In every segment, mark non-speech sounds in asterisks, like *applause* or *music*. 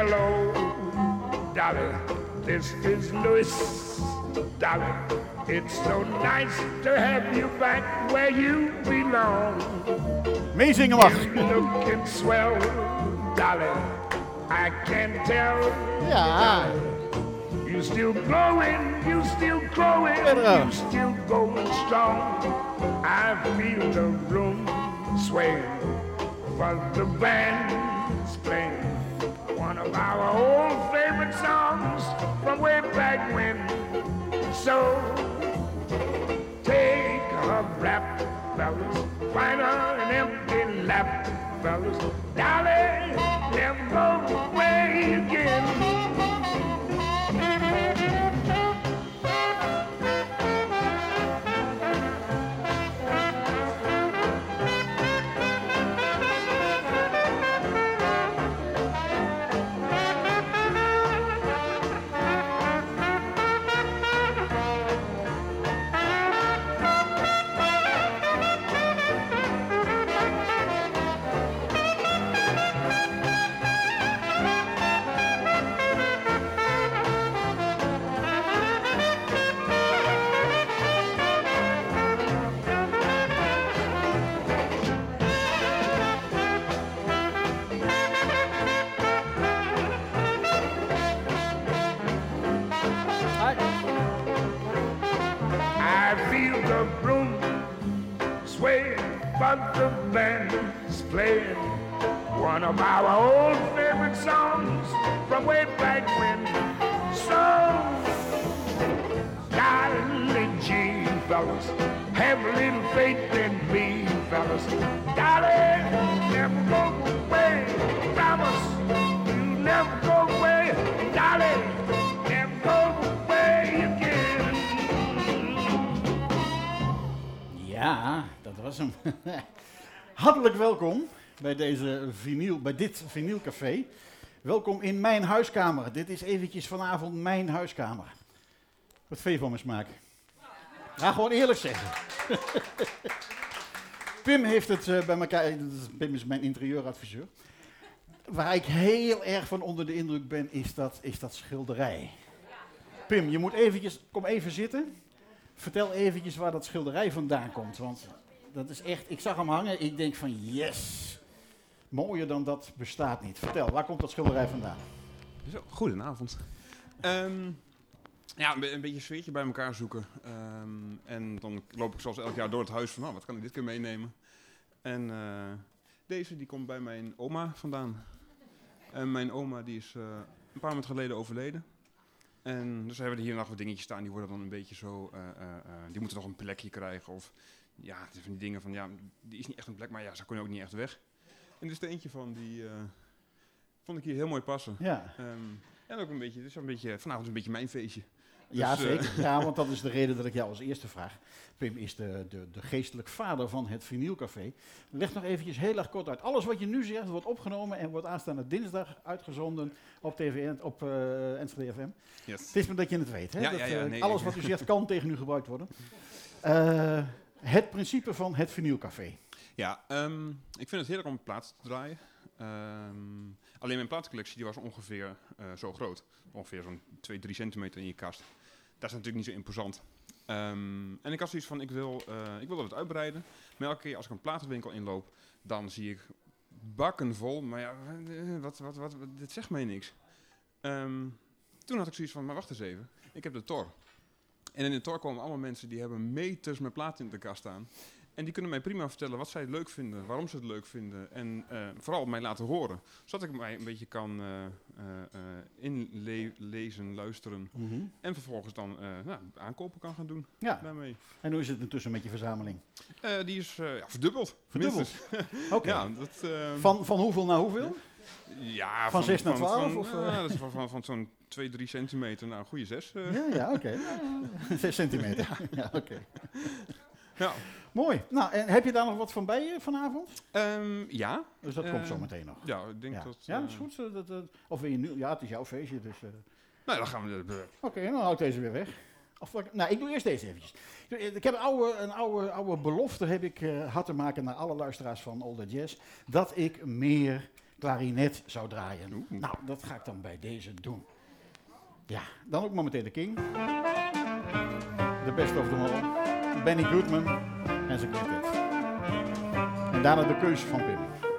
hello, Dolly. This is Louis, Dolly. It's so nice to have you back where you belong. Mag. You looking swell, Dolly. I can tell. Ja. You still growing, you still growing, you still going strong. I feel the room sway, but the band's playing one of our old favorite songs from way back when. So take a rap, fellas, find an empty lap, fellas. Dolly, never go away again. Playing one of our old favorite songs from way back when. So, golly gee, fellas, have a little faith in me, fellas. Dolly, never go away, promise you never go away, Dolly, never go away again. Ja, dat was hem. *laughs* Hartelijk welkom bij, deze vinyl, bij dit vinylcafé. Welkom in mijn huiskamer. Dit is eventjes vanavond mijn huiskamer. Wat vind je van mijn smaak? Ja, gewoon eerlijk zeggen. *laughs* Pim heeft het eh, bij elkaar. Pim is mijn interieuradviseur. Waar ik heel erg van onder de indruk ben, is dat, is dat schilderij. Pim, je moet eventjes, kom even zitten. Vertel eventjes waar dat schilderij vandaan komt. Want dat is echt, ik zag hem hangen, ik denk van yes. Mooier dan dat bestaat niet. Vertel, waar komt dat schilderij vandaan? Zo, goedenavond. Ehm, ja, een, be- een beetje een sfeertje bij elkaar zoeken. Ehm, en dan loop ik zoals elk jaar door het huis van, nou, wat kan ik dit keer meenemen? En eh, deze, die komt bij mijn oma vandaan. En mijn oma, die is eh, een paar maanden geleden overleden. En dus hebben we hier nog wat dingetjes staan, die worden dan een beetje zo, eh, die moeten nog een plekje krijgen. Of ja, het is van die dingen van, ja, die is niet echt een plek, maar ja, ze kunnen ook niet echt weg. En er is er eentje van, die eh, vond ik hier heel mooi passen. Ja, Ehm, en ook een beetje, het is een beetje, vanavond een beetje mijn feestje. ja Dus, eh, zeker. *laughs* Ja, want dat is de reden dat ik jou als eerste vraag. Pim is de, de, de geestelijk vader van het vinylcafé. Leg nog eventjes heel erg kort uit. Alles wat je nu zegt wordt opgenomen en wordt aanstaande dinsdag uitgezonden op TVN, op eh Enschede FM. Yes. Het is maar dat je het weet. Hè? Ja, dat, ja, ja, eh, nee, alles wat u zegt kan tegen u gebruikt worden. *laughs* Eh, het principe van het vinylcafé. Ja, ehm, ik vind het heerlijk om platen te draaien. Ehm, alleen mijn platencollectie die was ongeveer eh, zo groot. Ongeveer zo'n 2, 3 centimeter in je kast. Dat is natuurlijk niet zo imposant. Ehm, en ik had zoiets van, ik wil, eh, ik wil dat wat uitbreiden. Maar elke keer als ik een platenwinkel inloop, dan zie ik bakken vol. Maar ja, eh, wat, wat, wat, dit zegt mij niks. Toen had ik zoiets van, maar wacht eens even. Ik heb de Tor. En in de Tor komen allemaal mensen die hebben meters met platen in de kast staan. En die kunnen mij prima vertellen wat zij leuk vinden, waarom ze het leuk vinden. En eh, vooral mij laten horen. Zodat ik mij een beetje kan eh, eh, inlezen, luisteren. En vervolgens dan nou, aankopen kan gaan doen Ja, daarmee. en hoe is het intussen met je verzameling? Die is ja, verdubbeld. Verdubbeld? Oké. *laughs* Ja, Van, van hoeveel naar hoeveel? ja, van zes naar twaalf, Van, of, ja, eh? dat is van, van, van zo'n 2, 3 centimeter naar een goede 6. Ja, ja oké. *laughs* *laughs* Zes centimeter. Ja, oké. ja. Mooi. Nou, en heb je daar nog wat van bij je vanavond? Ehm, ja. Dus dat komt Eh, zo meteen nog. Ja, ik denk dat... ja eh, dat is goed. Dat, dat- of wil je nu? Ja, het is jouw feestje, dus... eh, Nou, dan gaan we... Oké, dan hou ik deze weer weg. Of, nou, ik doe eerst deze eventjes. Ik heb een oude, een oude, oude belofte heb ik, eh, had te maken naar alle luisteraars van Older Jazz. Dat ik meer klarinet zou draaien. Oeh. Nou, dat ga ik dan bij deze doen. Ja, dan ook maar meteen de King. The best of them all. Benny Goodman en zijn quintet. En daarna de keuze van Pim.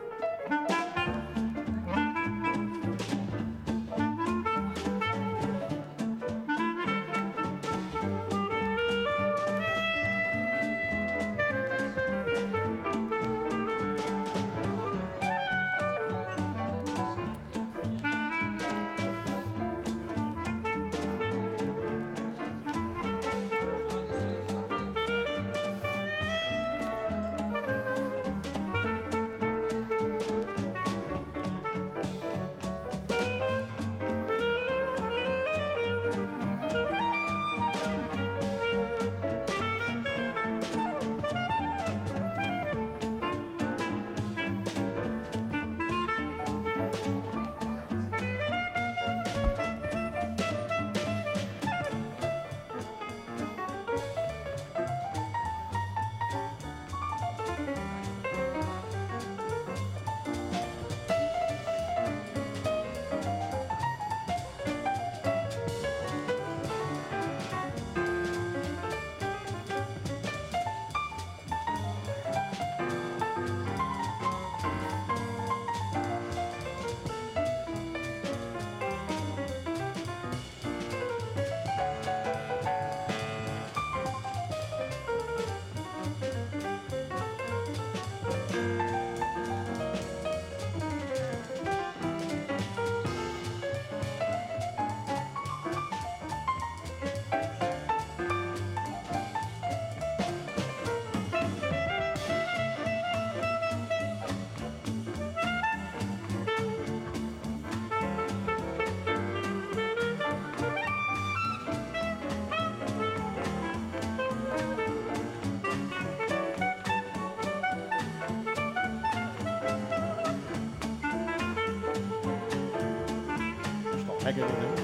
Is toch lekker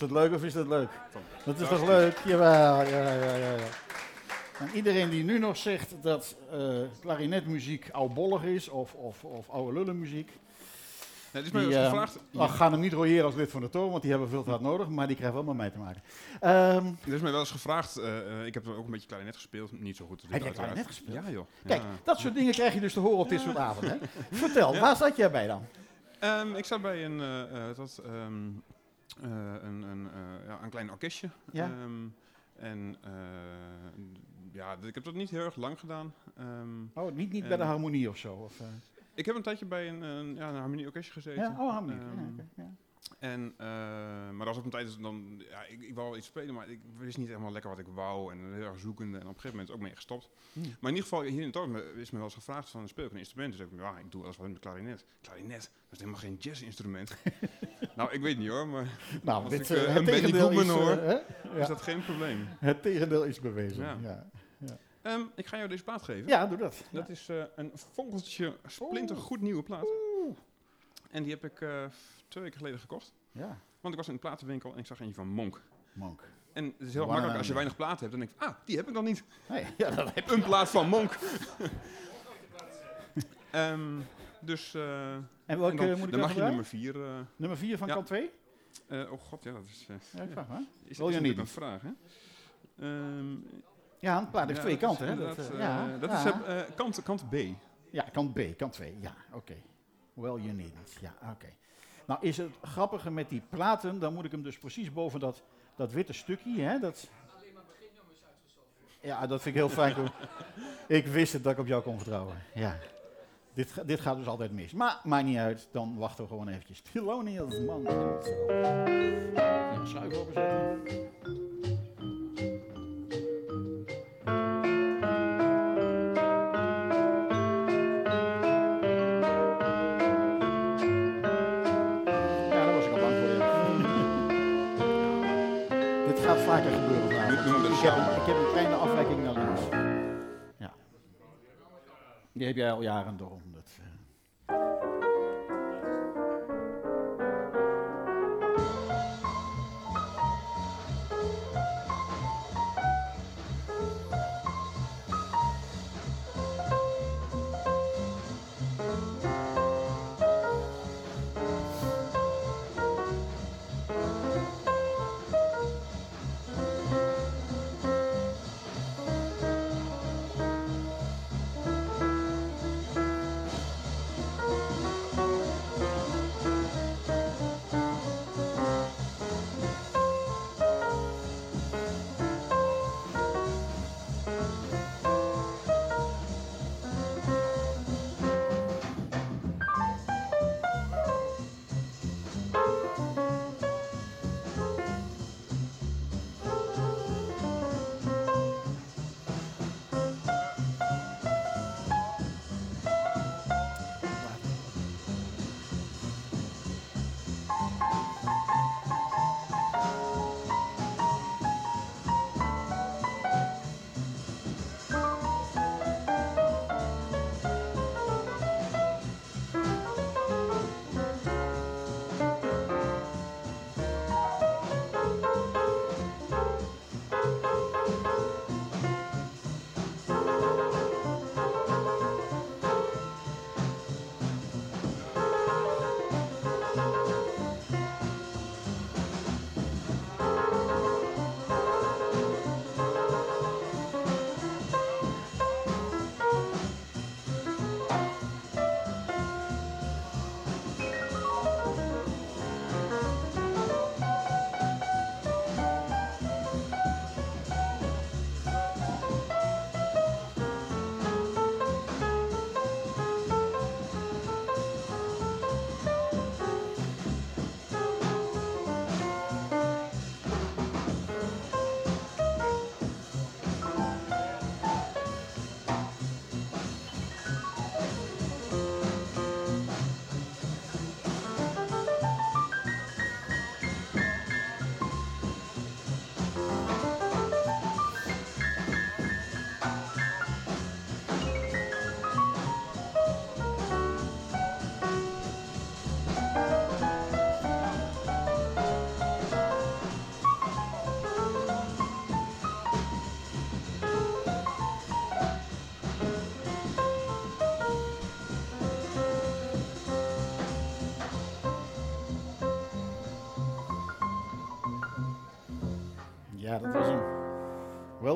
dat leuk of is dat leuk? Dat is toch leuk? Jawel, ja, ja, ja. ja. En iedereen die nu nog zegt dat eh klarinetmuziek oudbollig is of, of, of oude lullenmuziek, Nee, het is mij die wel eens eh, gevraagd. we gaan hem niet royeren als lid van de toon, want die hebben veel te hard nodig, maar die krijgen wel met mij te maken. Ehm, Er is mij wel eens gevraagd. eh, ik heb er ook een beetje klarinet gespeeld. Niet zo goed. als dit Heb jij uiteraard. klarinet gespeeld? Ja, joh. kijk, Ja. dat soort dingen krijg je dus te horen op dit soort avonden. Hè? *laughs* Vertel, Ja. waar zat jij bij dan? Ehm, ik zat bij een, dat, een, een, eh, ja, een klein orkestje. Ja. Ehm, en eh, ja, ik heb dat niet heel erg lang gedaan. Ehm, Oh, niet, niet bij de harmonie of zo? Of, eh, ik heb een tijdje bij een, een, ja, een harmonieorkestje gezeten. ja? Oh, harmonie. Ehm, ja. En, eh, maar dat was op een tijd, dan, ja, ik, ik wou wel iets spelen, maar ik wist niet helemaal lekker wat ik wou. En heel erg zoekende. En op een gegeven moment ook mee gestopt. Hmm. Maar in ieder geval, hier in het dorp is me wel eens gevraagd van, speel ik een instrument? Dus ik, ja, ik doe alles wat met klarinet. Klarinet, dat is helemaal geen jazzinstrument. *laughs* nou, ik weet niet hoor, maar Nou, Als dit, ik, het een is, hoor, is dat geen probleem. Het tegendeel is bewezen. Ja. Ja, Ehm, ik ga jou deze plaat geven. ja doe dat. Dat is eh, een vogeltje splintergoed nieuwe plaat. En die heb ik twee weken geleden gekocht. Ja, Want ik was in een platenwinkel en ik zag eentje van Monk. Monk. En het is heel One makkelijk als je weinig platen hebt. Dan denk ik, ah, die heb ik dan niet. Nee, ja, dat heb je. Een plaat van Monk. *laughs* *laughs* Ehm, dus eh, En en welke dan, moet ik dan mag je nummer 4. eh Nummer 4 van Ja. kant 2? eh, oh god, ja, dat is, Ja, ik vraag maar. is, Wil je niet? een vraag, hè? Ehm, Ja, een plaat heeft ja, twee kanten, hè? Dat, dat is kant, kant B. Ja, kant B, kant 2. Ja, oké. Well, you needn't. Ja, oké. Nou, is het grappige met die platen, dan moet ik hem dus precies boven dat, dat witte stukje, hè? Dat... Ja, dat vind ik heel fijn. *laughs* ik wist het dat ik op jou kon vertrouwen. Ja. Dit, dit gaat dus altijd mis. Maar maakt niet uit, dan wachten we gewoon eventjes. Thelonious. Hier een schuif openzetten. Ik heb, een een, kleine afwijking naar links. Ja. Die heb jij al jaren door.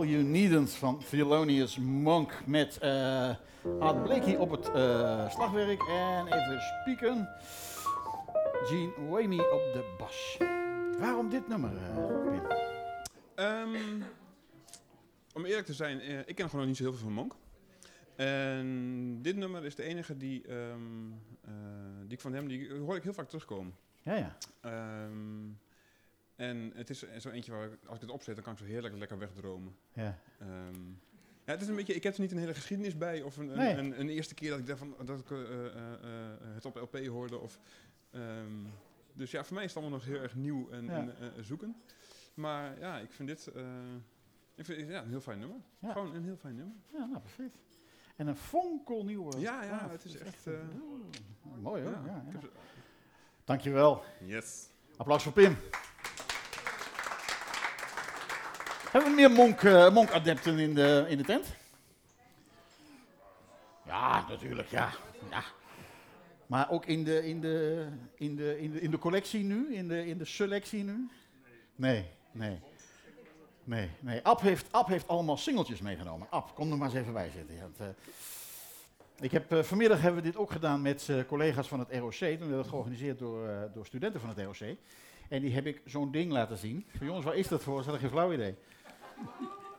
You Needn't van Thelonious Monk met Art Blakey op het eh, slagwerk en even spieken. Gene Wamey op de bas. Waarom dit nummer? Ehm, om eerlijk te zijn, ik ken gewoon nog niet zo heel veel van Monk. En dit nummer is de enige die, ehm, eh, die ik van hem, die hoor ik heel vaak terugkomen. Ja, ja. Ehm, en het is zo eentje waar, ik- als ik het opzet, dan kan ik zo heerlijk lekker wegdromen. ja. Ehm, ja, het is een beetje, ik heb er niet een hele geschiedenis bij, of een, een, Nee. een, een eerste keer dat ik, daarvan, dat ik eh, eh, eh, het op LP hoorde. Of, ehm, dus ja, voor mij is het allemaal nog heel erg nieuw en, Ja. en, eh, zoeken. Maar ja, ik vind dit eh, ik vind, ja, een heel fijn nummer. Ja. Gewoon een heel fijn nummer. Ja, nou, perfect. En een fonkelnieuwe Ja, ja, plaat. het is echt, mooi hoor. Ja, ja. Dankjewel. Yes. Applaus voor Pim. Hebben we meer monk, monk-adepten in de, in de tent? Ja, natuurlijk, ja. ja. Maar ook in de, in, de, in, de, in, de, collectie nu? In de, in de selectie nu? Nee, nee. Nee, nee. Ab heeft, Ab heeft allemaal singeltjes meegenomen. Ab, kom er maar eens even bij zitten. Het, eh, ik heb, eh, vanmiddag hebben we dit ook gedaan met collega's van het ROC. Toen werd het georganiseerd door, door studenten van het ROC. En die heb ik zo'n ding laten zien. Jongens, waar is dat voor? Ze hadden geen flauw idee.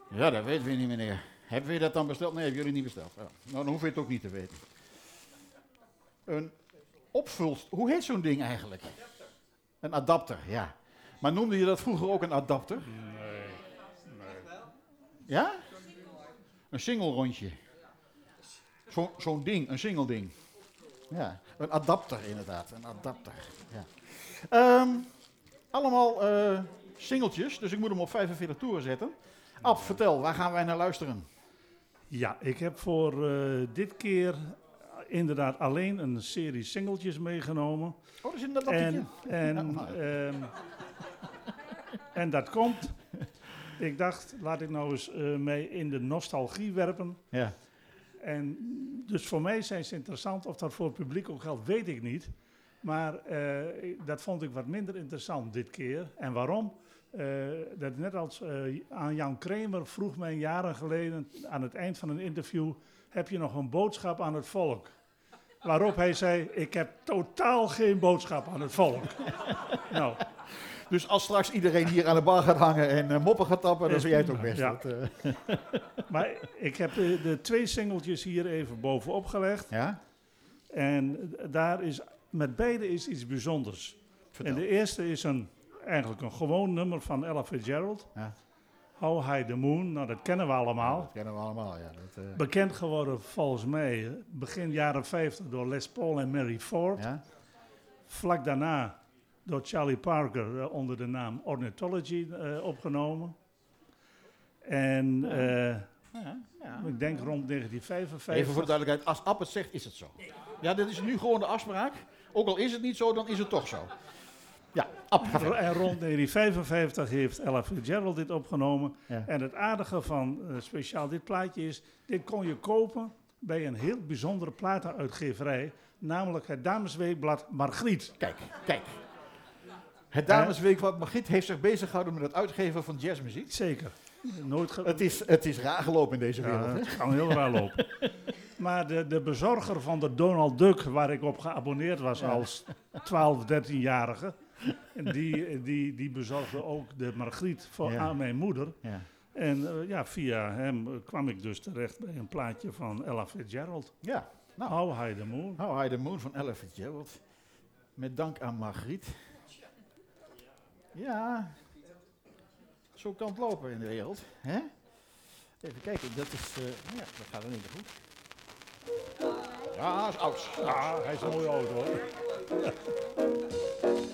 Ja, dat weten we niet, meneer. Hebben we dat dan besteld? Nee, hebben jullie niet besteld. Ja. Nou, dan hoef je het ook niet te weten. Een opvulst. Hoe heet zo'n ding eigenlijk? Een adapter, ja. Maar noemde je dat vroeger ook een adapter? Nee. nee. Ja? Een single rondje. Zo- Zo'n ding, een single ding. Ja, een adapter inderdaad, een adapter. Ja. Ehm, allemaal eh singeltjes, dus ik moet hem op 45 toeren zetten. Ab, vertel, waar gaan wij naar luisteren? Ja, ik heb voor eh, dit keer inderdaad alleen een serie singeltjes meegenomen. Oh, een adaptertje. En, en, *laughs* nou. ehm, en dat komt. Ik dacht, laat ik nou eens eh, mee in de nostalgie werpen. Ja. En dus voor mij zijn ze interessant. Of dat voor het publiek ook geldt, weet ik niet. Maar eh, dat vond ik wat minder interessant dit keer. En waarom? Eh, dat net als eh, aan Jan Kramer vroeg mij jaren geleden aan het eind van een interview: heb je nog een boodschap aan het volk? Waarop hij zei: Ik heb totaal geen boodschap aan het volk. *laughs* nou, Dus als straks iedereen hier aan de bar gaat hangen en eh, moppen gaat tappen, dan vind jij het ook best. ja. Dat, maar ik heb de, de twee singeltjes hier even bovenop gelegd. ja? En daar is, met beide is iets bijzonders. Vertel. En de eerste is een, eigenlijk een gewoon nummer van Ella Fitzgerald. Ja. How High the Moon, nou dat kennen we allemaal. Dat kennen we allemaal, ja. Dat, eh, Bekend geworden volgens mij eh, begin jaren 50 door Les Paul en Mary Ford. ja? Vlak daarna door Charlie Parker eh, onder de naam Ornithology eh, opgenomen. En eh, Ja, ja. ik denk rond 1955. Even voor de duidelijkheid, als App het zegt, is het zo. Ja, dit is nu gewoon de afspraak. Ook al is het niet zo, dan is het toch zo. Ja, verder. En rond 1955 heeft Ella Fitzgerald dit opgenomen. Ja. En het aardige van eh, speciaal dit plaatje is, dit kon je kopen bij een heel bijzondere platenuitgeverij, namelijk het damesweekblad Margriet. Kijk, kijk. Het Damesweekblad Margriet heeft zich bezig gehouden met het uitgeven van jazzmuziek. Zeker. Nooit Het is, het is raar gelopen in deze wereld. ja, hè? het kan heel raar lopen. Maar de, de bezorger van de Donald Duck, waar ik op geabonneerd was als 12, 13-jarige, en die, die, die bezorgde ook de Margriet voor, Ja. aan mijn moeder. Ja. En eh, ja, via hem eh, kwam ik dus terecht bij een plaatje van Ella Fitzgerald. ja. Nou, How High the Moon. How High the Moon van Ella Fitzgerald. Met dank aan Margriet. Ja, zo kan het lopen in de wereld. Hè? Even kijken, dat is... eh, ja, dat gaat er niet goed. Ja, is oud. Ja, hij is mooi oud hoor. *laughs*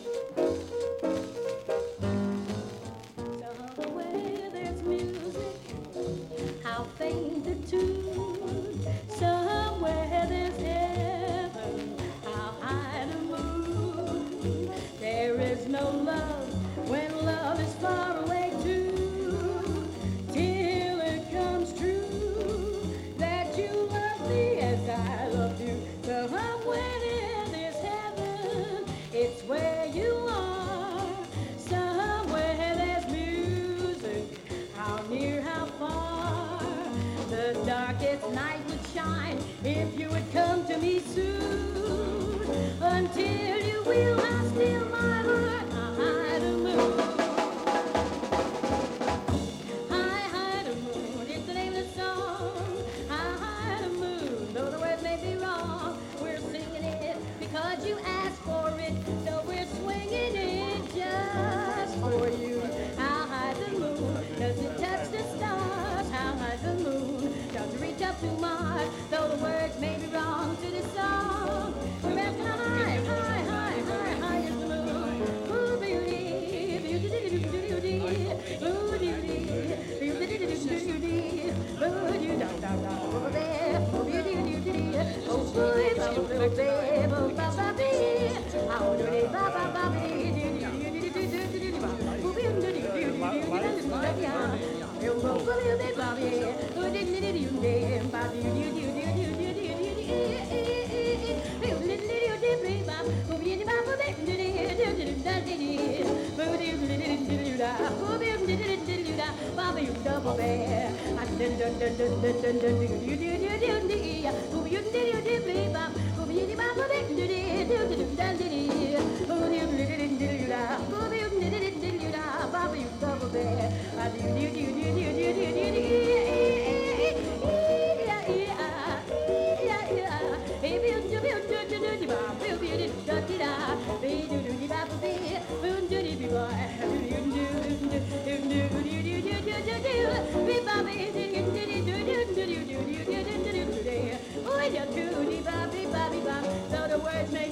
words may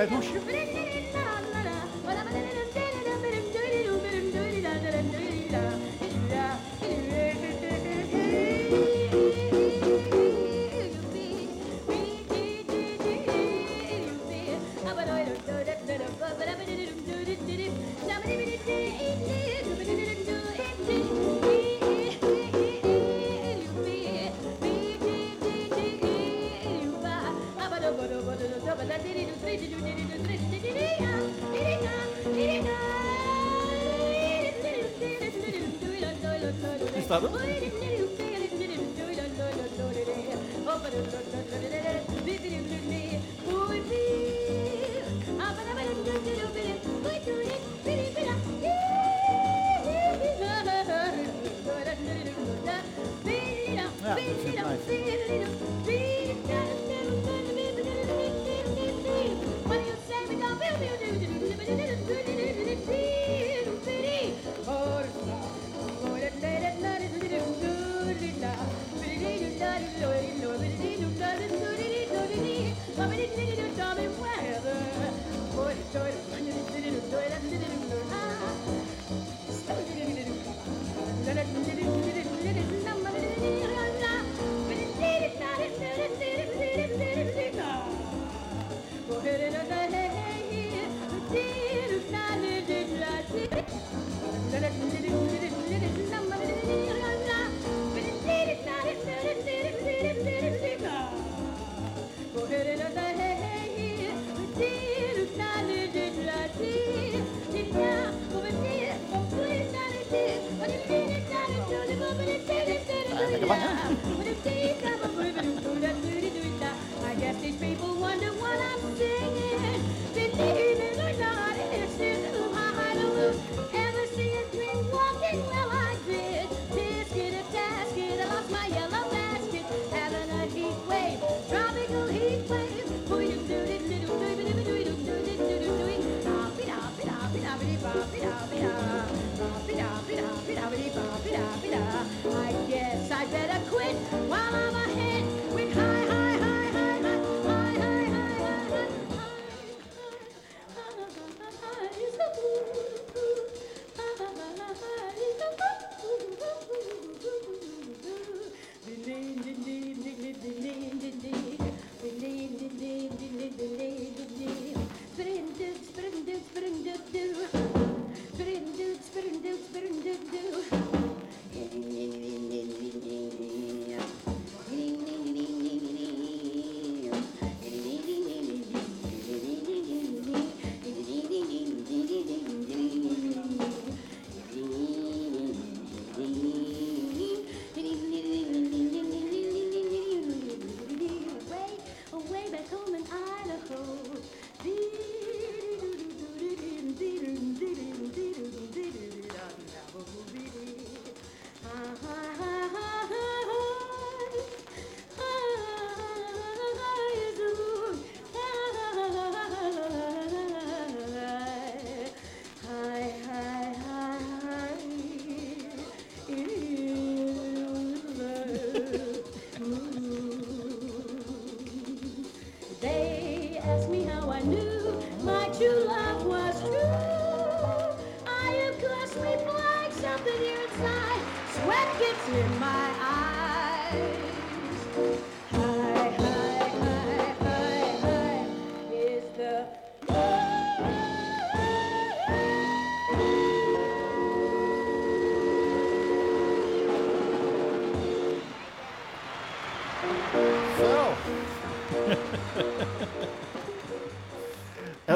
vai ruxir.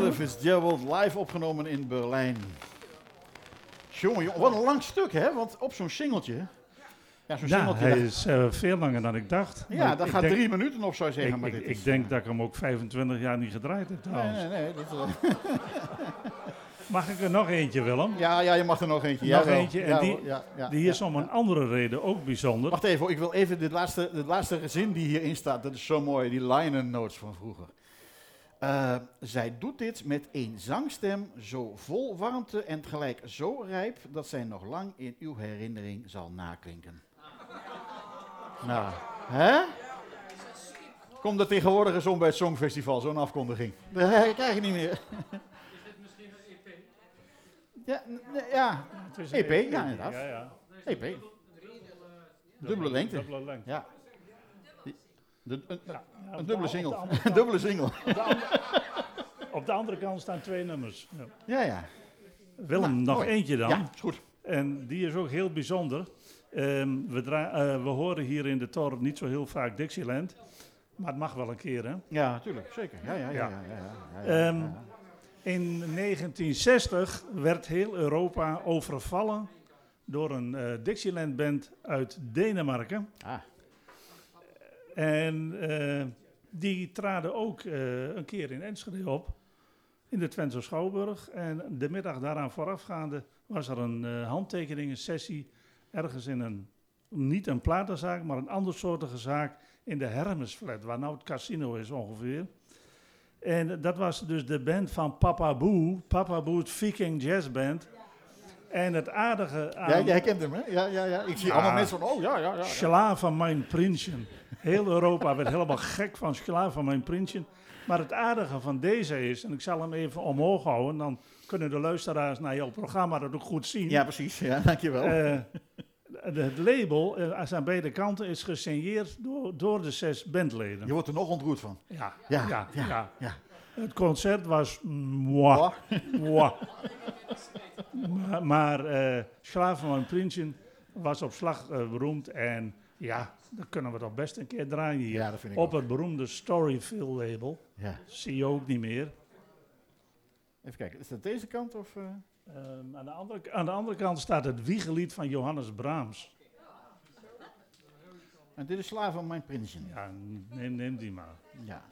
Ella Fitzgerald live opgenomen in Berlijn. Jongen, jongen, wat een lang stuk, hè? Want op zo'n singeltje. Ja, zo'n Ja, singeltje. hij dat- is eh, veel langer dan ik dacht. ja, Maar ik gaat denk- drie minuten op, zou je zeggen. Ik, maar dit ik denk dat ik hem ook 25 jaar niet gedraaid heb Nee, trouwens. nee, nee. dit, eh, *laughs* Mag ik er nog eentje, Willem? ja, ja, je mag er nog eentje. Nog eentje, en Ja, die- hoor, ja, ja, Die is om een andere reden ook bijzonder. Wacht even, ik wil even dit laatste, laatste zin die hierin staat. Dat is zo mooi, die liner notes van vroeger. Eh, zij doet dit met een zangstem zo vol warmte en tegelijk zo rijp dat zij nog lang in uw herinnering zal naklinken. nou, hè? Komt dat tegenwoordig eens om bij het Songfestival, zo'n afkondiging? Dat krijg je niet meer. Ja, n- ja, Het is EP, een ja, inderdaad. Ja, ja. EP. Dubbele lengte. Dubbele lengte. Ja. De- een, Ja, een op *laughs* dubbele single. andere Een kant- dubbele single. op de andere- Op de andere kant staan twee nummers. Ja. Ja. Willem, Nou, nog mooi. eentje dan. Ja, is goed. En die is ook heel bijzonder. Ehm, we, dra- eh, we horen hier in de toren niet zo heel vaak Dixieland. Maar het mag wel een keer, hè? Ja, natuurlijk. Zeker. Ja, ja, ja. Ja. Ehm. In 1960 werd heel Europa overvallen door een eh Dixieland-band uit Denemarken. Ah, En eh, die traden ook eh, een keer in Enschede op, in de Twentse Schouwburg. En de middag daaraan voorafgaande was er een handtekeningensessie ergens in een, niet een platenzaak, maar een andersoortige zaak in de Hermesflat, waar nou het casino is ongeveer. En dat was dus de band van Papa Boo, Papa Boo's Viking Jazz Band. En het aardige aan... ja, jij kent hem, hè? Ja, ja, ja. Ik zie Ja. allemaal mensen van, oh ja, ja, ja. ja. Sla van mijn prinsje. Heel Europa werd helemaal gek van Sla van mijn prinsje. Maar het aardige van deze is, en ik zal hem even omhoog houden, dan kunnen de luisteraars naar jouw programma dat ook goed zien. Ja, precies. Ja, dankjewel. De- het label eh, aan beide kanten is gesigneerd door, door de zes bandleden. Je wordt er nog ontroerd van. Ja, Ja, ja, ja, ja, ja. Het concert was moi. Moi. maar maar eh van mijn prinsje was op slag beroemd en ja, dan kunnen we toch best een keer draaien hier. Ja, dat vind ik Op ook. het beroemde Storyville label. Ja. Zie je ook niet meer. Even kijken, is dat deze kant of... eh? Ehm, aan, de andere, aan de andere kant staat het wiegelied van Johannes Brahms. En dit is Sla van mijn prinsje. Ja, neem, neem die maar. Ja.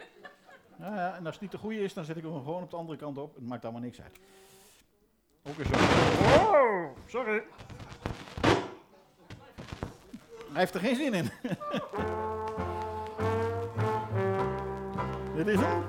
Ja, ja, en als het niet de goede is, dan zet ik hem gewoon op de andere kant op. Het maakt allemaal niks uit. Ook eens zo. Wow, sorry. Hij heeft er geen zin in. *laughs* Dit is hem.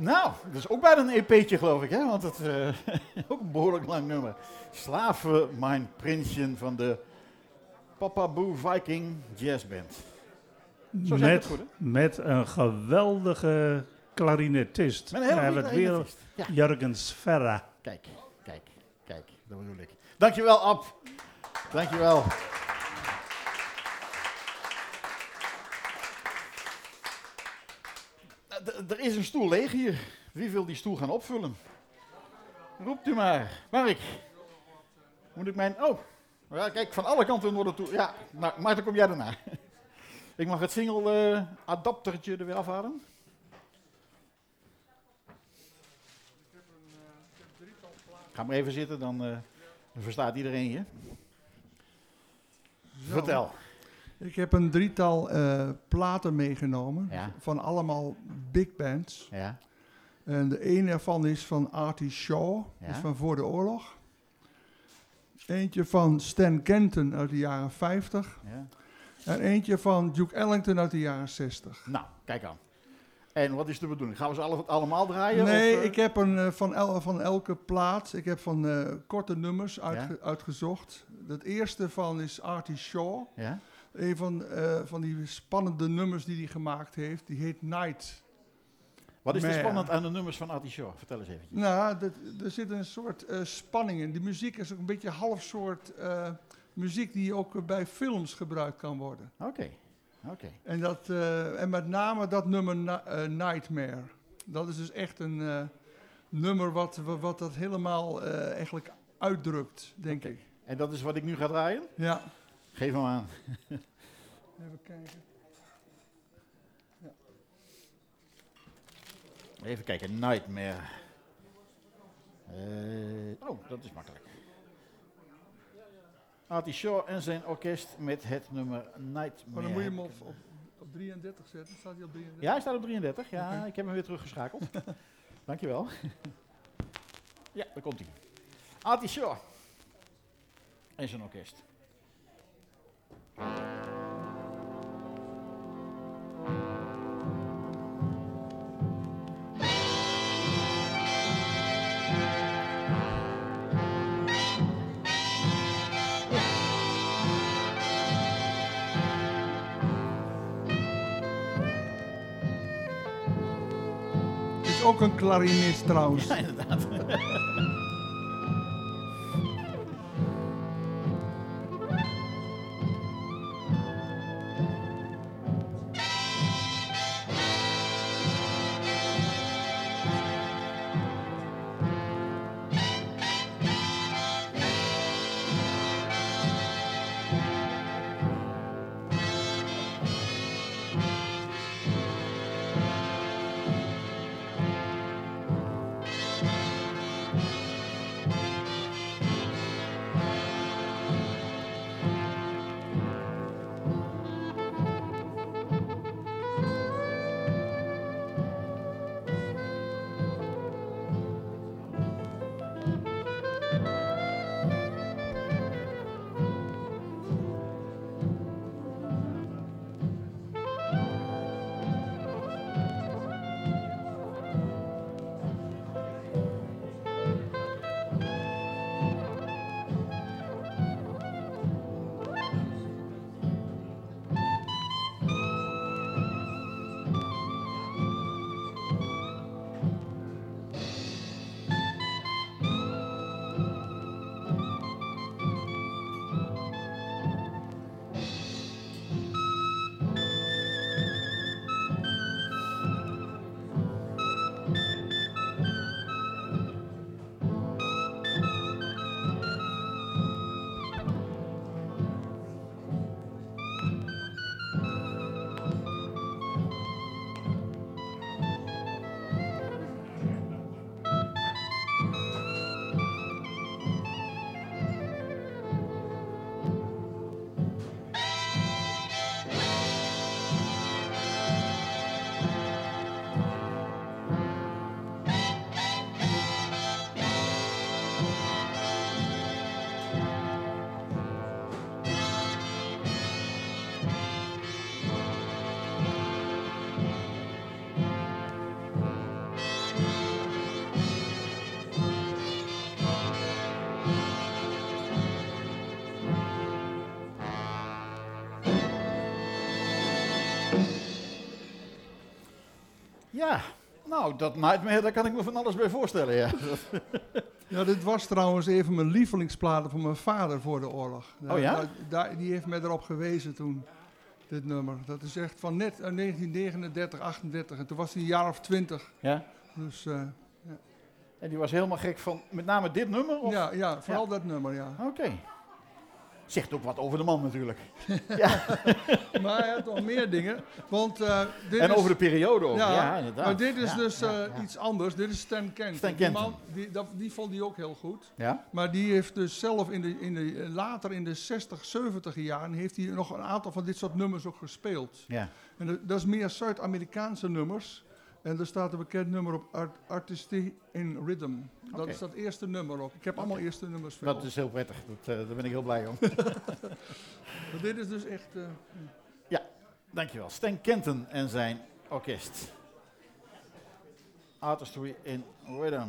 Nou, dat is ook bijna een EP'tje geloof ik, hè? Want het eh *laughs* ook een behoorlijk lang nummer. Slaven, mijn prinsje van de Papa Boo Viking Jazz Band. Zo ik het Met, goed, hè? met een geweldige klarinetist. Met een hele goede klarinetist. Ja. Jurgen Sverra. Kijk, kijk, kijk, dat bedoel ik. Dankjewel, Ab. Dankjewel. Er is een stoel leeg hier. Wie wil die stoel gaan opvullen? Roept u maar. Mark. Moet ik mijn... Oh, ja, kijk, van alle kanten worden toe... Ja, nou, Maarten, kom jij daarna. Ik mag het single eh, adaptertje er weer afhalen. Ga maar even zitten, dan eh, verstaat iedereen je. Vertel. Ik heb een drietal eh, platen meegenomen Ja. van allemaal big bands. Ja. En de ene ervan is van Artie Shaw, dat is van voor de oorlog. Eentje van Stan Kenton uit de jaren 50. ja. En eentje van Duke Ellington uit de jaren 60. Nou, kijk aan. En wat is de bedoeling? Gaan we ze alle, allemaal draaien? Nee, of, eh? ik heb een, eh, van, el- van elke plaat, ik heb van korte nummers uitge- uitgezocht. Het eerste van is Artie Shaw. Ja? Een van, eh, van die spannende nummers die hij gemaakt heeft, die heet Night. Wat is er spannend aan de nummers van Artie Shaw? Vertel eens even. Nou, dat, er zit een soort eh, spanning in. Die muziek is ook een beetje half soort eh, muziek die ook bij films gebruikt kan worden. Oké, oké. En, dat, en met name dat nummer Na- Nightmare. Dat is dus echt een nummer wat, wa- wat dat helemaal eigenlijk uitdrukt, denk ik. En dat is wat ik nu ga draaien? Ja. Geef hem aan. Even kijken. Even kijken, Nightmare. Eh, oh, dat is makkelijk. Artie Shaw en zijn orkest met het nummer Nightmare. Maar dan moet je hem op, op, op 33 zetten. Staat hij op 33? Ja, hij staat op 33. Ja, ik heb hem weer teruggeschakeld. *laughs* Dankjewel. *laughs* ja, daar komt hij. Artie Shaw. En zijn orkest. Ook een klarinist trouwens. Ja, nou, dat Nightmare, daar kan ik me van alles bij voorstellen, ja. *laughs* Ja, dit was trouwens even mijn lievelingsplaten van mijn vader voor de oorlog. Oh ja? Daar- die heeft mij erop gewezen toen, dit nummer. Dat is echt van net uit 1939, 38. En toen was hij een jaar of twintig. ja. Dus eh, En die was helemaal gek van met name dit nummer? Of? ja, ja, vooral dat nummer, ja. Oké. Zegt ook wat over de man natuurlijk. *laughs* *laughs* Maar hij had nog meer dingen. Want eh, dit en is, over de periode ook. Ja, Ja, inderdaad. maar dit is Ja, dus ja, eh, ja. iets anders. Dit is Stan Kenton. Stan Die, man, die, dat, die vond hij ook heel goed. Ja? Maar die heeft dus zelf in de, in de, later in de 60, 70 jaren... heeft hij nog een aantal van dit soort nummers ook gespeeld. Ja. En dat- dat is meer Zuid-Amerikaanse nummers. En er staat een bekend nummer op Art, Artistic in Rhythm. Dat is dat eerste nummer ook. Ik heb allemaal eerste nummers van. Dat is heel prettig. Dat, eh, daar ben ik heel blij om. *laughs* Dit is dus echt... eh, Dankjewel. Stan Kenton en zijn orkest. Artistry in Rhythm.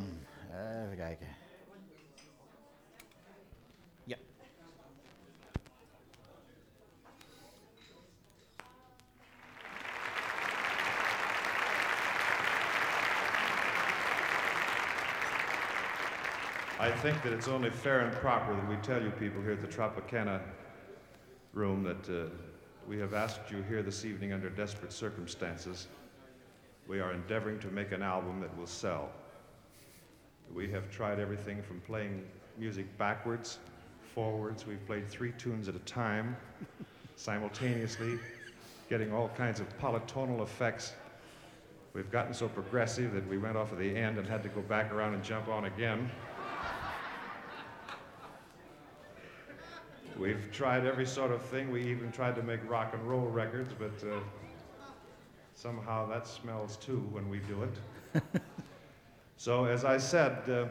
Even kijken. I think that it's only fair and proper that we tell you people here at the Tropicana room that uh, we have asked you here this evening under desperate circumstances. We are endeavoring to make an album that will sell. We have tried everything from playing music backwards, forwards. We've played three tunes at a time, simultaneously, getting all kinds of polytonal effects. We've gotten so progressive that we went off at the end and had to go back around and jump on again. We've tried every sort of thing. We even tried to make rock and roll records, but uh, somehow that smells too when we do it. *laughs* so, as I said, uh,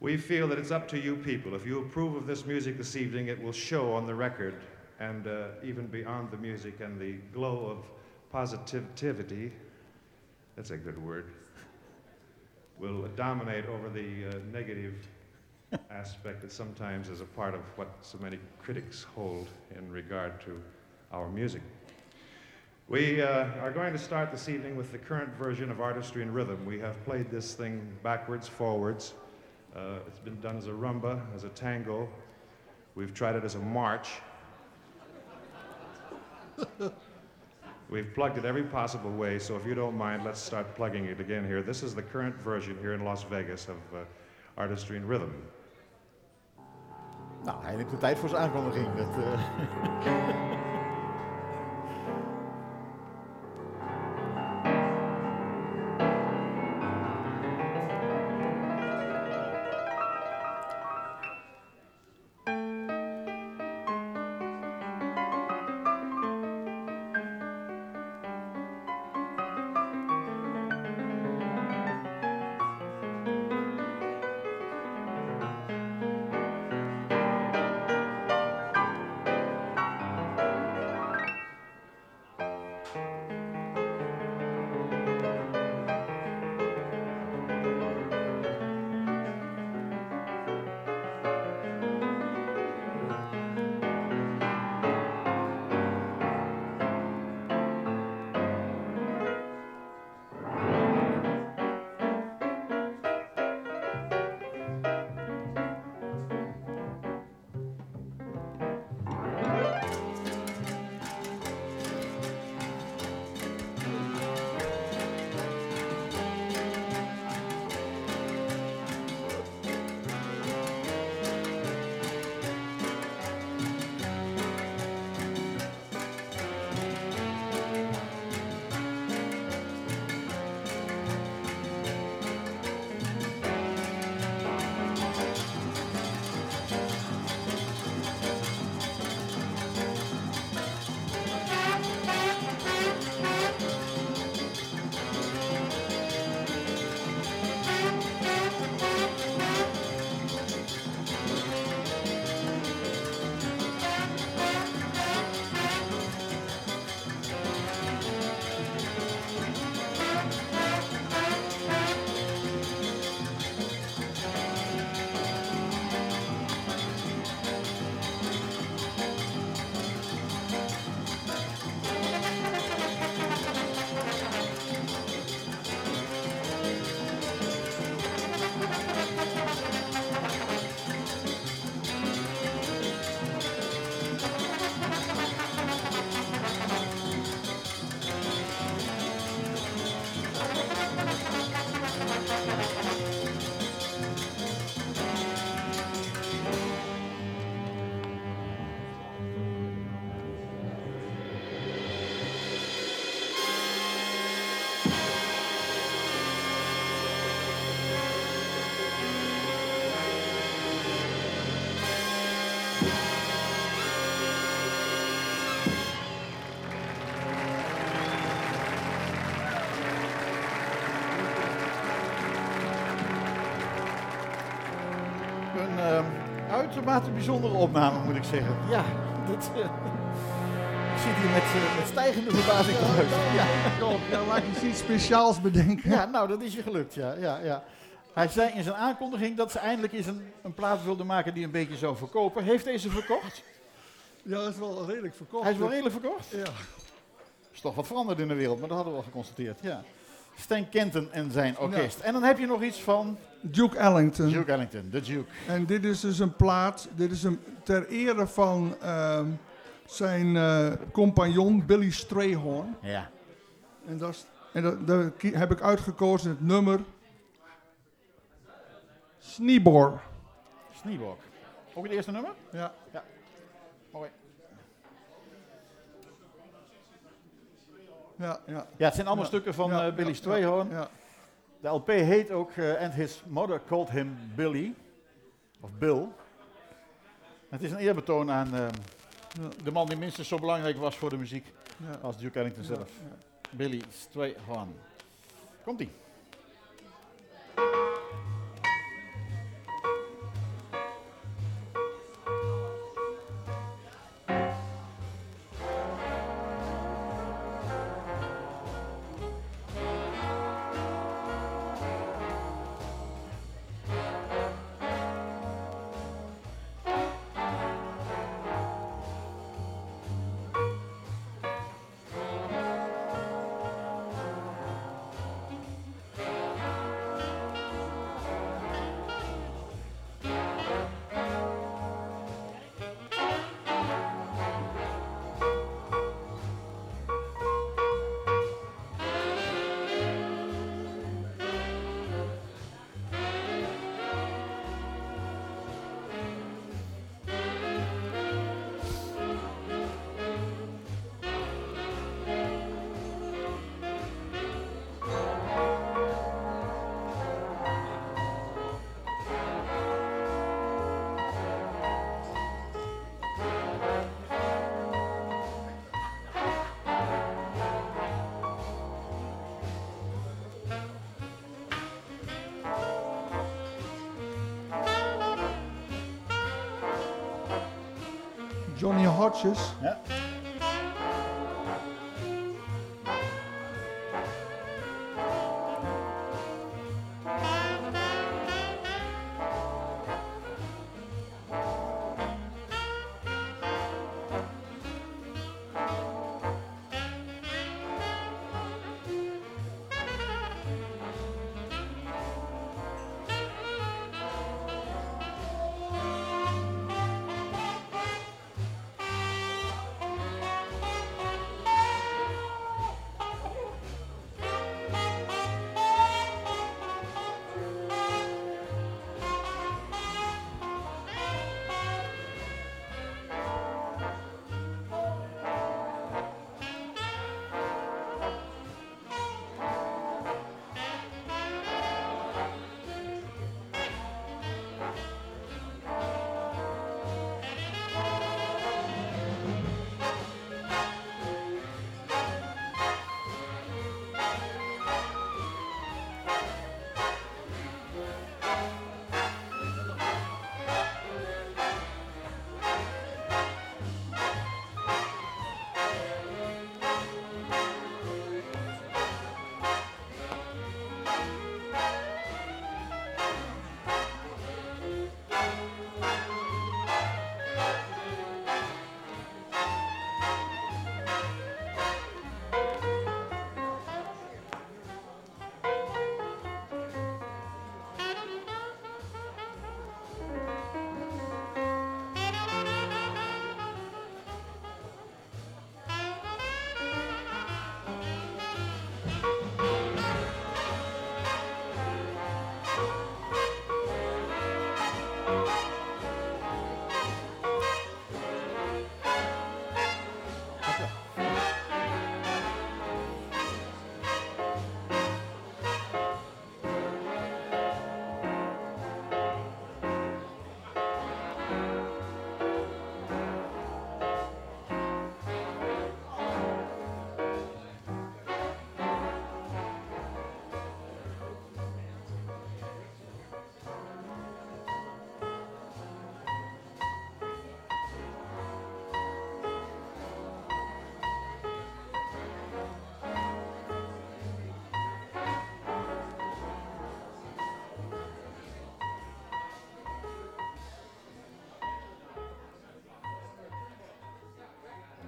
we feel that it's up to you people. If you approve of this music this evening, it will show on the record and uh, even beyond the music and the glow of positivity. That's a good word. *laughs* Will dominate over the uh, negative aspect that sometimes is a part of what so many critics hold in regard to our music. We uh, are going to start this evening with the current version of Artistry and Rhythm. We have played this thing backwards, forwards. Uh, it's been done as a rumba, as a tango. We've tried it as a march. *laughs* We've plugged it every possible way, so if you don't mind, let's start plugging it again here. This is the current version here in Las Vegas of uh, Artistry and Rhythm. Nou, hij neemt de tijd voor zijn aankondiging. Dat, *laughs* uitermate bijzondere opname, moet ik zeggen. Ja, dat, eh, ik zit hier met, eh, met stijgende verbazing te luisteren. Ja. Joh, ja, laat je iets speciaals bedenken. ja, nou, dat is je gelukt, ja. ja, ja. Hij zei in zijn aankondiging dat ze eindelijk eens een, een plaat wilden maken die een beetje zou verkopen. Heeft deze verkocht? Ja, dat is wel redelijk verkocht. Hij is wel redelijk verkocht? Ja. is toch wat veranderd in de wereld, maar dat hadden we al geconstateerd. Ja. Stan Kenton en zijn orkest. En dan heb je nog iets van Duke Ellington. Duke Ellington, de Duke. En dit is dus een plaat, dit is een ter ere van ehm, zijn eh, compagnon Billy Strayhorn. Ja. En, dat en dat, heb ik uitgekozen het nummer Sneebor. Sneewalk. Ook het eerste nummer? Ja. Mooi. Ja, ja. Ja, het zijn allemaal Ja. stukken van Ja, eh, Billy Strayhorn. Ja, De LP heet ook eh, And His Mother Called Him Billy. Of Bill. Het is een eerbetoon aan eh, de man die minstens zo belangrijk was voor de muziek als Duke Ellington zelf. Billy Strayhorn. Komt-ie. Johnny Hodges. Ja.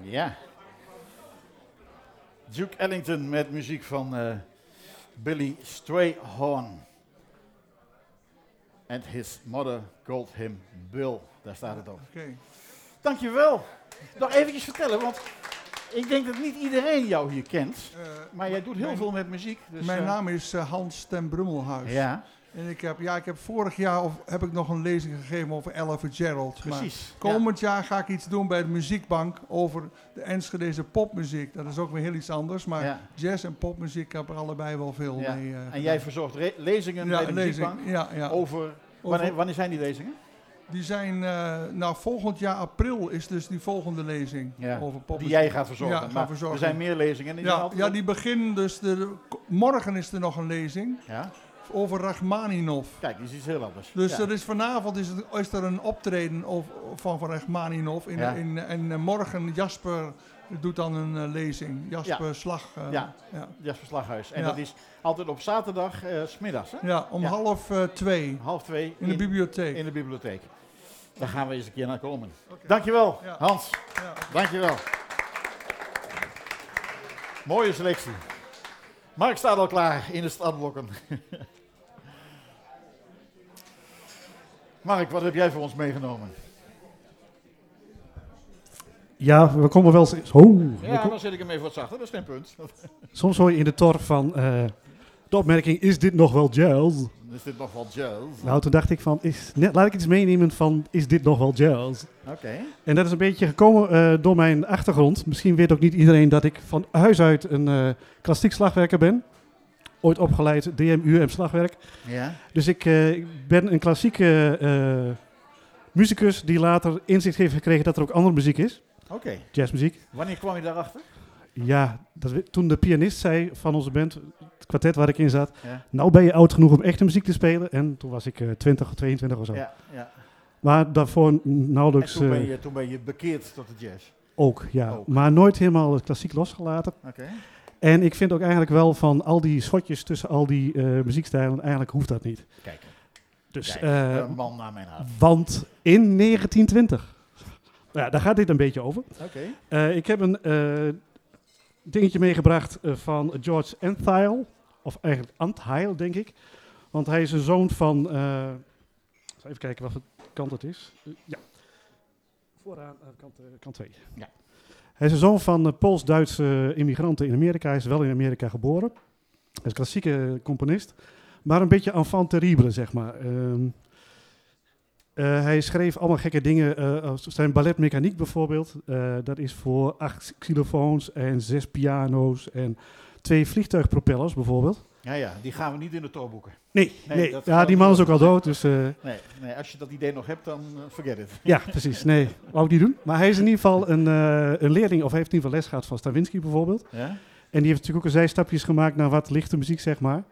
Ja. Duke Ellington met muziek van eh, Billy Strayhorn. And his mother called him Bill. Daar staat het op. Oké. Dankjewel. Nog eventjes vertellen, want ik denk dat niet iedereen jou hier kent. Eh, Maar jij doet heel mijn- veel met muziek. Dus, Mijn eh, naam is Hans ten Brummelhuis. Ja, En ik heb, ja, ik heb vorig jaar of, heb ik nog een lezing gegeven over Ella Fitzgerald. Maar precies. komend jaar ga ik iets doen bij de muziekbank over de Enschedeze popmuziek. Dat is ook weer heel iets anders. Maar Ja. jazz en popmuziek heb er allebei wel veel Ja. mee. eh, En jij verzorgt lezingen bij de lezing. muziekbank over... Wanneer, wanneer zijn die lezingen? Die zijn, eh, nou volgend jaar april is dus die volgende lezing Ja, over popmuziek. Die jij gaat verzorgen. Ja, maar verzorgen. er zijn meer lezingen. en die Ja, ja, die beginnen dus, de- morgen is er nog een lezing ja, over Rachmaninov. kijk, die is iets heel anders. Dus ja. er is vanavond is, het, is er een optreden of, van Van Rachmaninov. In, Ja. in, en eh, morgen Jasper doet dan een eh, lezing. Jasper Slag. eh, Ja. ja. Jasper Slaghuis. En dat is altijd op zaterdag, s smiddags, hè? Ja, om half twee half twee in de bibliotheek. in de bibliotheek. Daar gaan we eens een keer naar komen. Dankjewel, Ja. Hans. Ja. Dankjewel. Mooie selectie. Mark staat al klaar in de stadblokken. *laughs* Mark, wat heb jij voor ons meegenomen? Ja, we komen wel eens... Oh, Ja, dan zet ik hem even wat zachter, dat is geen punt. *laughs* soms hoor je in de tor van eh, de opmerking, is dit nog wel jazz? Is dit nog wel jazz. Nou, toen dacht ik van, is, net, laat ik iets meenemen van, is dit nog wel jazz? Oké. En dat is een beetje gekomen eh, door mijn achtergrond. Misschien weet ook niet iedereen dat ik van huis uit een eh, klassiek slagwerker ben. Ooit opgeleid DMU en slagwerk. Ja. Dus ik eh, ben een klassieke eh, muzikus die later inzicht heeft gekregen dat er ook andere muziek is. Oké. Jazzmuziek. Wanneer kwam je daarachter? Ja, dat, toen de pianist zei van onze band, het kwartet waar ik in zat, Ja. nou ben je oud genoeg om echte muziek te spelen. En toen was ik eh 20 of 22 of zo. Ja, ja. Maar daarvoor En nauwelijks toen ben, je, toen ben je bekeerd tot de jazz. ook, ja. Ook. Maar nooit helemaal het klassiek losgelaten. Oké. En ik vind ook eigenlijk wel van al die schotjes tussen al die eh, muziekstijlen, eigenlijk hoeft dat niet. Kijk, Dus, kijk eh, een man naar mijn hart. want in 1920, ja, daar gaat dit een beetje over. Oké. Eh, ik heb een dingetje meegebracht van George Antheil, of eigenlijk Antheil, denk ik. Want hij is een zoon van, even kijken wat voor kant het is. Ja, vooraan, kant, kant 2. Ja. Hij is een zoon van eh, Pools-Duitse immigranten in Amerika. Hij is wel in Amerika geboren. Hij is klassieke componist, maar een beetje enfant terrible, zeg maar. Ehm, eh, hij schreef allemaal gekke dingen. eh, zijn balletmechaniek bijvoorbeeld. eh, dat is voor acht xylofoons en zes piano's en twee vliegtuigpropellers bijvoorbeeld. Ja, ja, die gaan we niet in de toor boeken. Nee, Nee, ja, die man is ook al dood, dus... eh, Nee, nee, als je dat idee nog hebt, dan eh, forget it. ja, precies. Nee, wou ik niet doen. Maar hij is in ieder geval een, eh, een leerling, of hij heeft in ieder geval les gehad van Stravinsky bijvoorbeeld. Ja? En die heeft natuurlijk ook een zijstapjes gemaakt naar wat lichte muziek, zeg maar.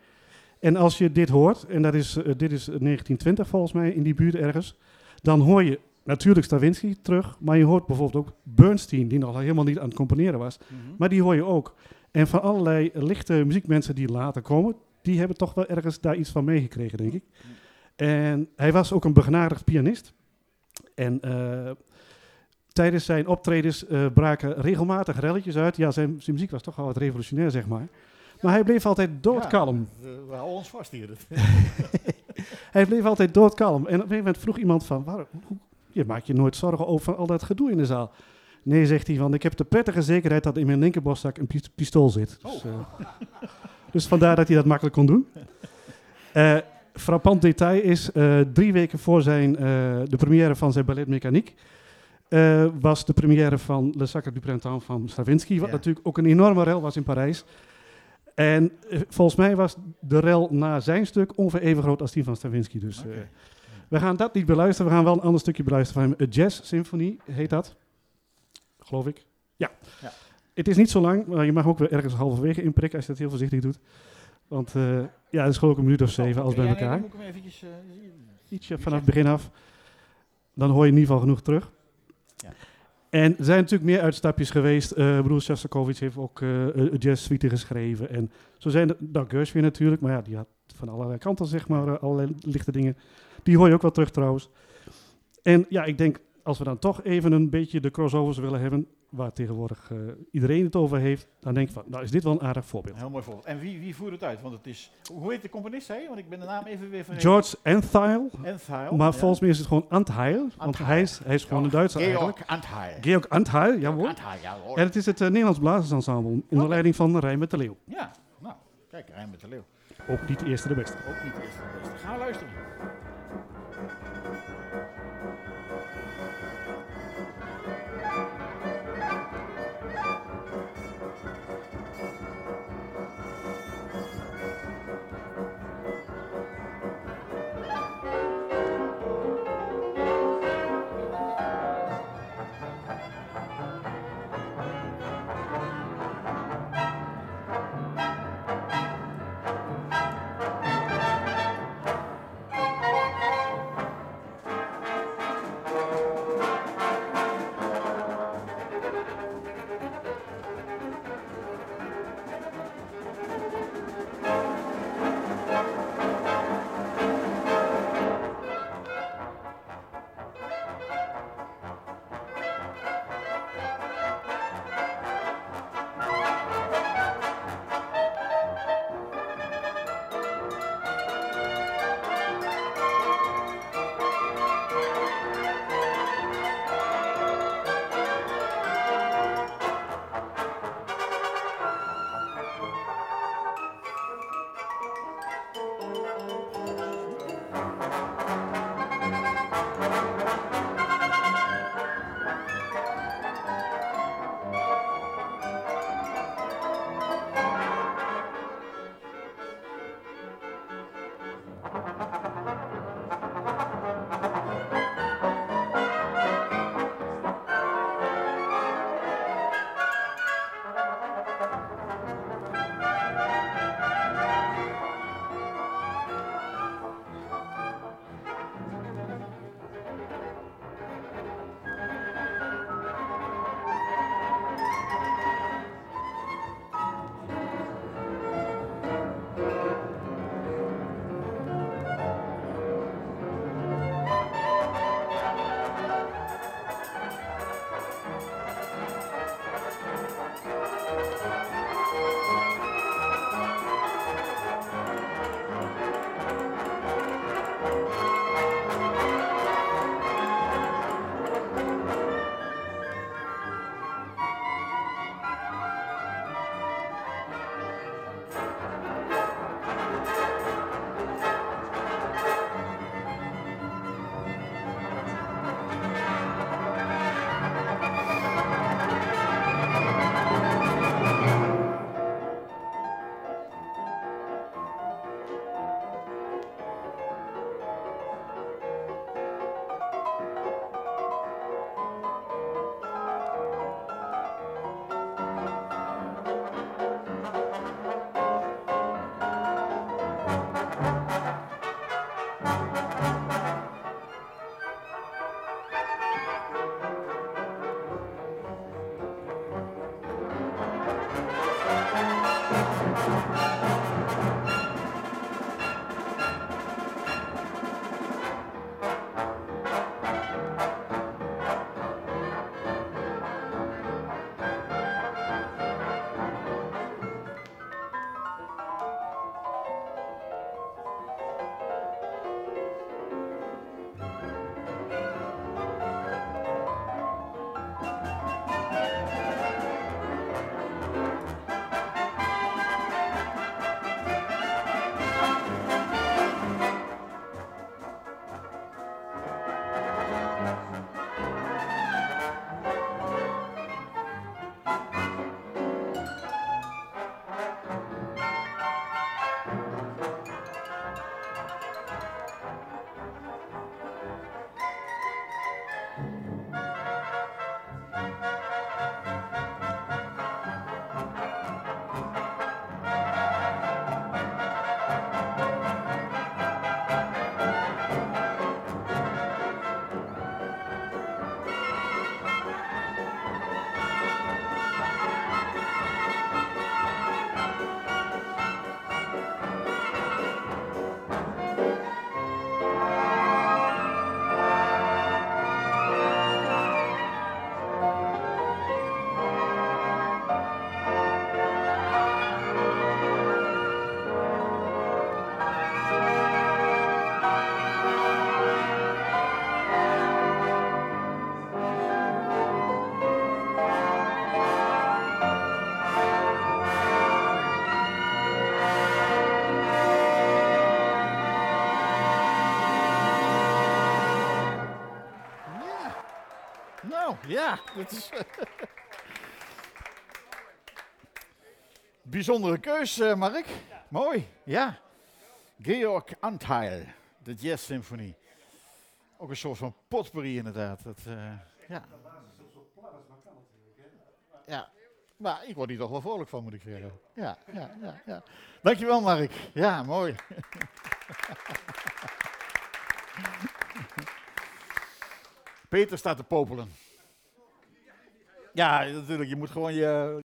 En als je dit hoort, en dat is, dit is 1920 volgens mij, in die buurt ergens, dan hoor je natuurlijk Stravinsky terug, maar je hoort bijvoorbeeld ook Bernstein, die nog helemaal niet aan het componeren was. Mhm. Maar die hoor je ook. En van allerlei lichte muziekmensen die later komen, die hebben toch wel ergens daar iets van meegekregen, denk ik. En hij was ook een begenadigd pianist. En eh, tijdens zijn optredens eh, braken regelmatig relletjes uit. Ja, zijn, zijn muziek was toch wel wat revolutionair, zeg maar. Maar hij bleef altijd doodkalm. Ja, we houden ons vast hier. *laughs* *laughs* Hij bleef altijd doodkalm. En op een gegeven moment vroeg iemand van, waar, hoe, je maakt je nooit zorgen over al dat gedoe in de zaal. Nee, zegt hij, want ik heb de prettige zekerheid dat in mijn linkerborstzak een pis- pistool zit. Dus, eh, *laughs* dus vandaar dat hij dat makkelijk kon doen. Eh frappant detail is, eh, drie weken voor zijn, de première van zijn ballet Mechaniek, was de première van Le Sacre du Printemps van Stravinsky, wat Ja. natuurlijk ook een enorme rel was in Parijs. En volgens mij was de rel na zijn stuk ongeveer even groot als die van Stravinsky. Dus we gaan dat niet beluisteren. We gaan wel een ander stukje beluisteren van hem. Een Jazz Symphony heet dat. Geloof ik. Ja. Ja. Het is niet zo lang, maar je mag ook weer ergens halverwege inprikken als je dat heel voorzichtig doet. Want eh, ja, het is geloof ik een minuut of zeven, alles bij Ja, nee, elkaar. dan moet ik hem eventjes... eh, Ietsje vanaf het begin af. Dan hoor je in ieder geval genoeg terug. Ja. En er zijn natuurlijk meer uitstapjes geweest. Eh broer Shostakovich heeft ook een jazz suite geschreven. En zo zijn er, nou Gershwin natuurlijk, maar ja, die had van allerlei kanten zeg maar, eh, allerlei lichte dingen. Die hoor je ook wel terug trouwens. En ja, ik denk, als we dan toch even een beetje de crossovers willen hebben, waar tegenwoordig eh, iedereen het over heeft, dan denk ik van, nou is dit wel een aardig voorbeeld. Heel mooi voorbeeld. En wie, wie voert het uit? Want het is, hoe heet de componist, je? Want ik ben de naam even weer vergeten. George Antheil, Antheil. maar ja. volgens mij is het gewoon Antheil, want hij is, hij is gewoon een Duitser eigenlijk. Georg Antheil. Georg Antheil, jawohl. Antheil, ja hoor. En het is het eh, Nederlands Blazersensemble onder leiding van Rijn met de Leeuw. Ja, nou, kijk, Rijn met de Leeuw. Ook niet de eerste de beste. Ook niet de eerste de beste. Ga luisteren. Ja, dat is... *laughs* Bijzondere keus, eh, Mark. Mooi, ja. Georg Antheil, de Jazz Symphony. Ook een soort van potpourri inderdaad. Dat, eh, ja. ja, maar ik word hier toch wel vrolijk van, moet ik zeggen. Ja, ja, ja. ja. Dankjewel, Mark. Ja, mooi. *laughs* Peter staat te popelen. Ja, natuurlijk. Je moet gewoon je,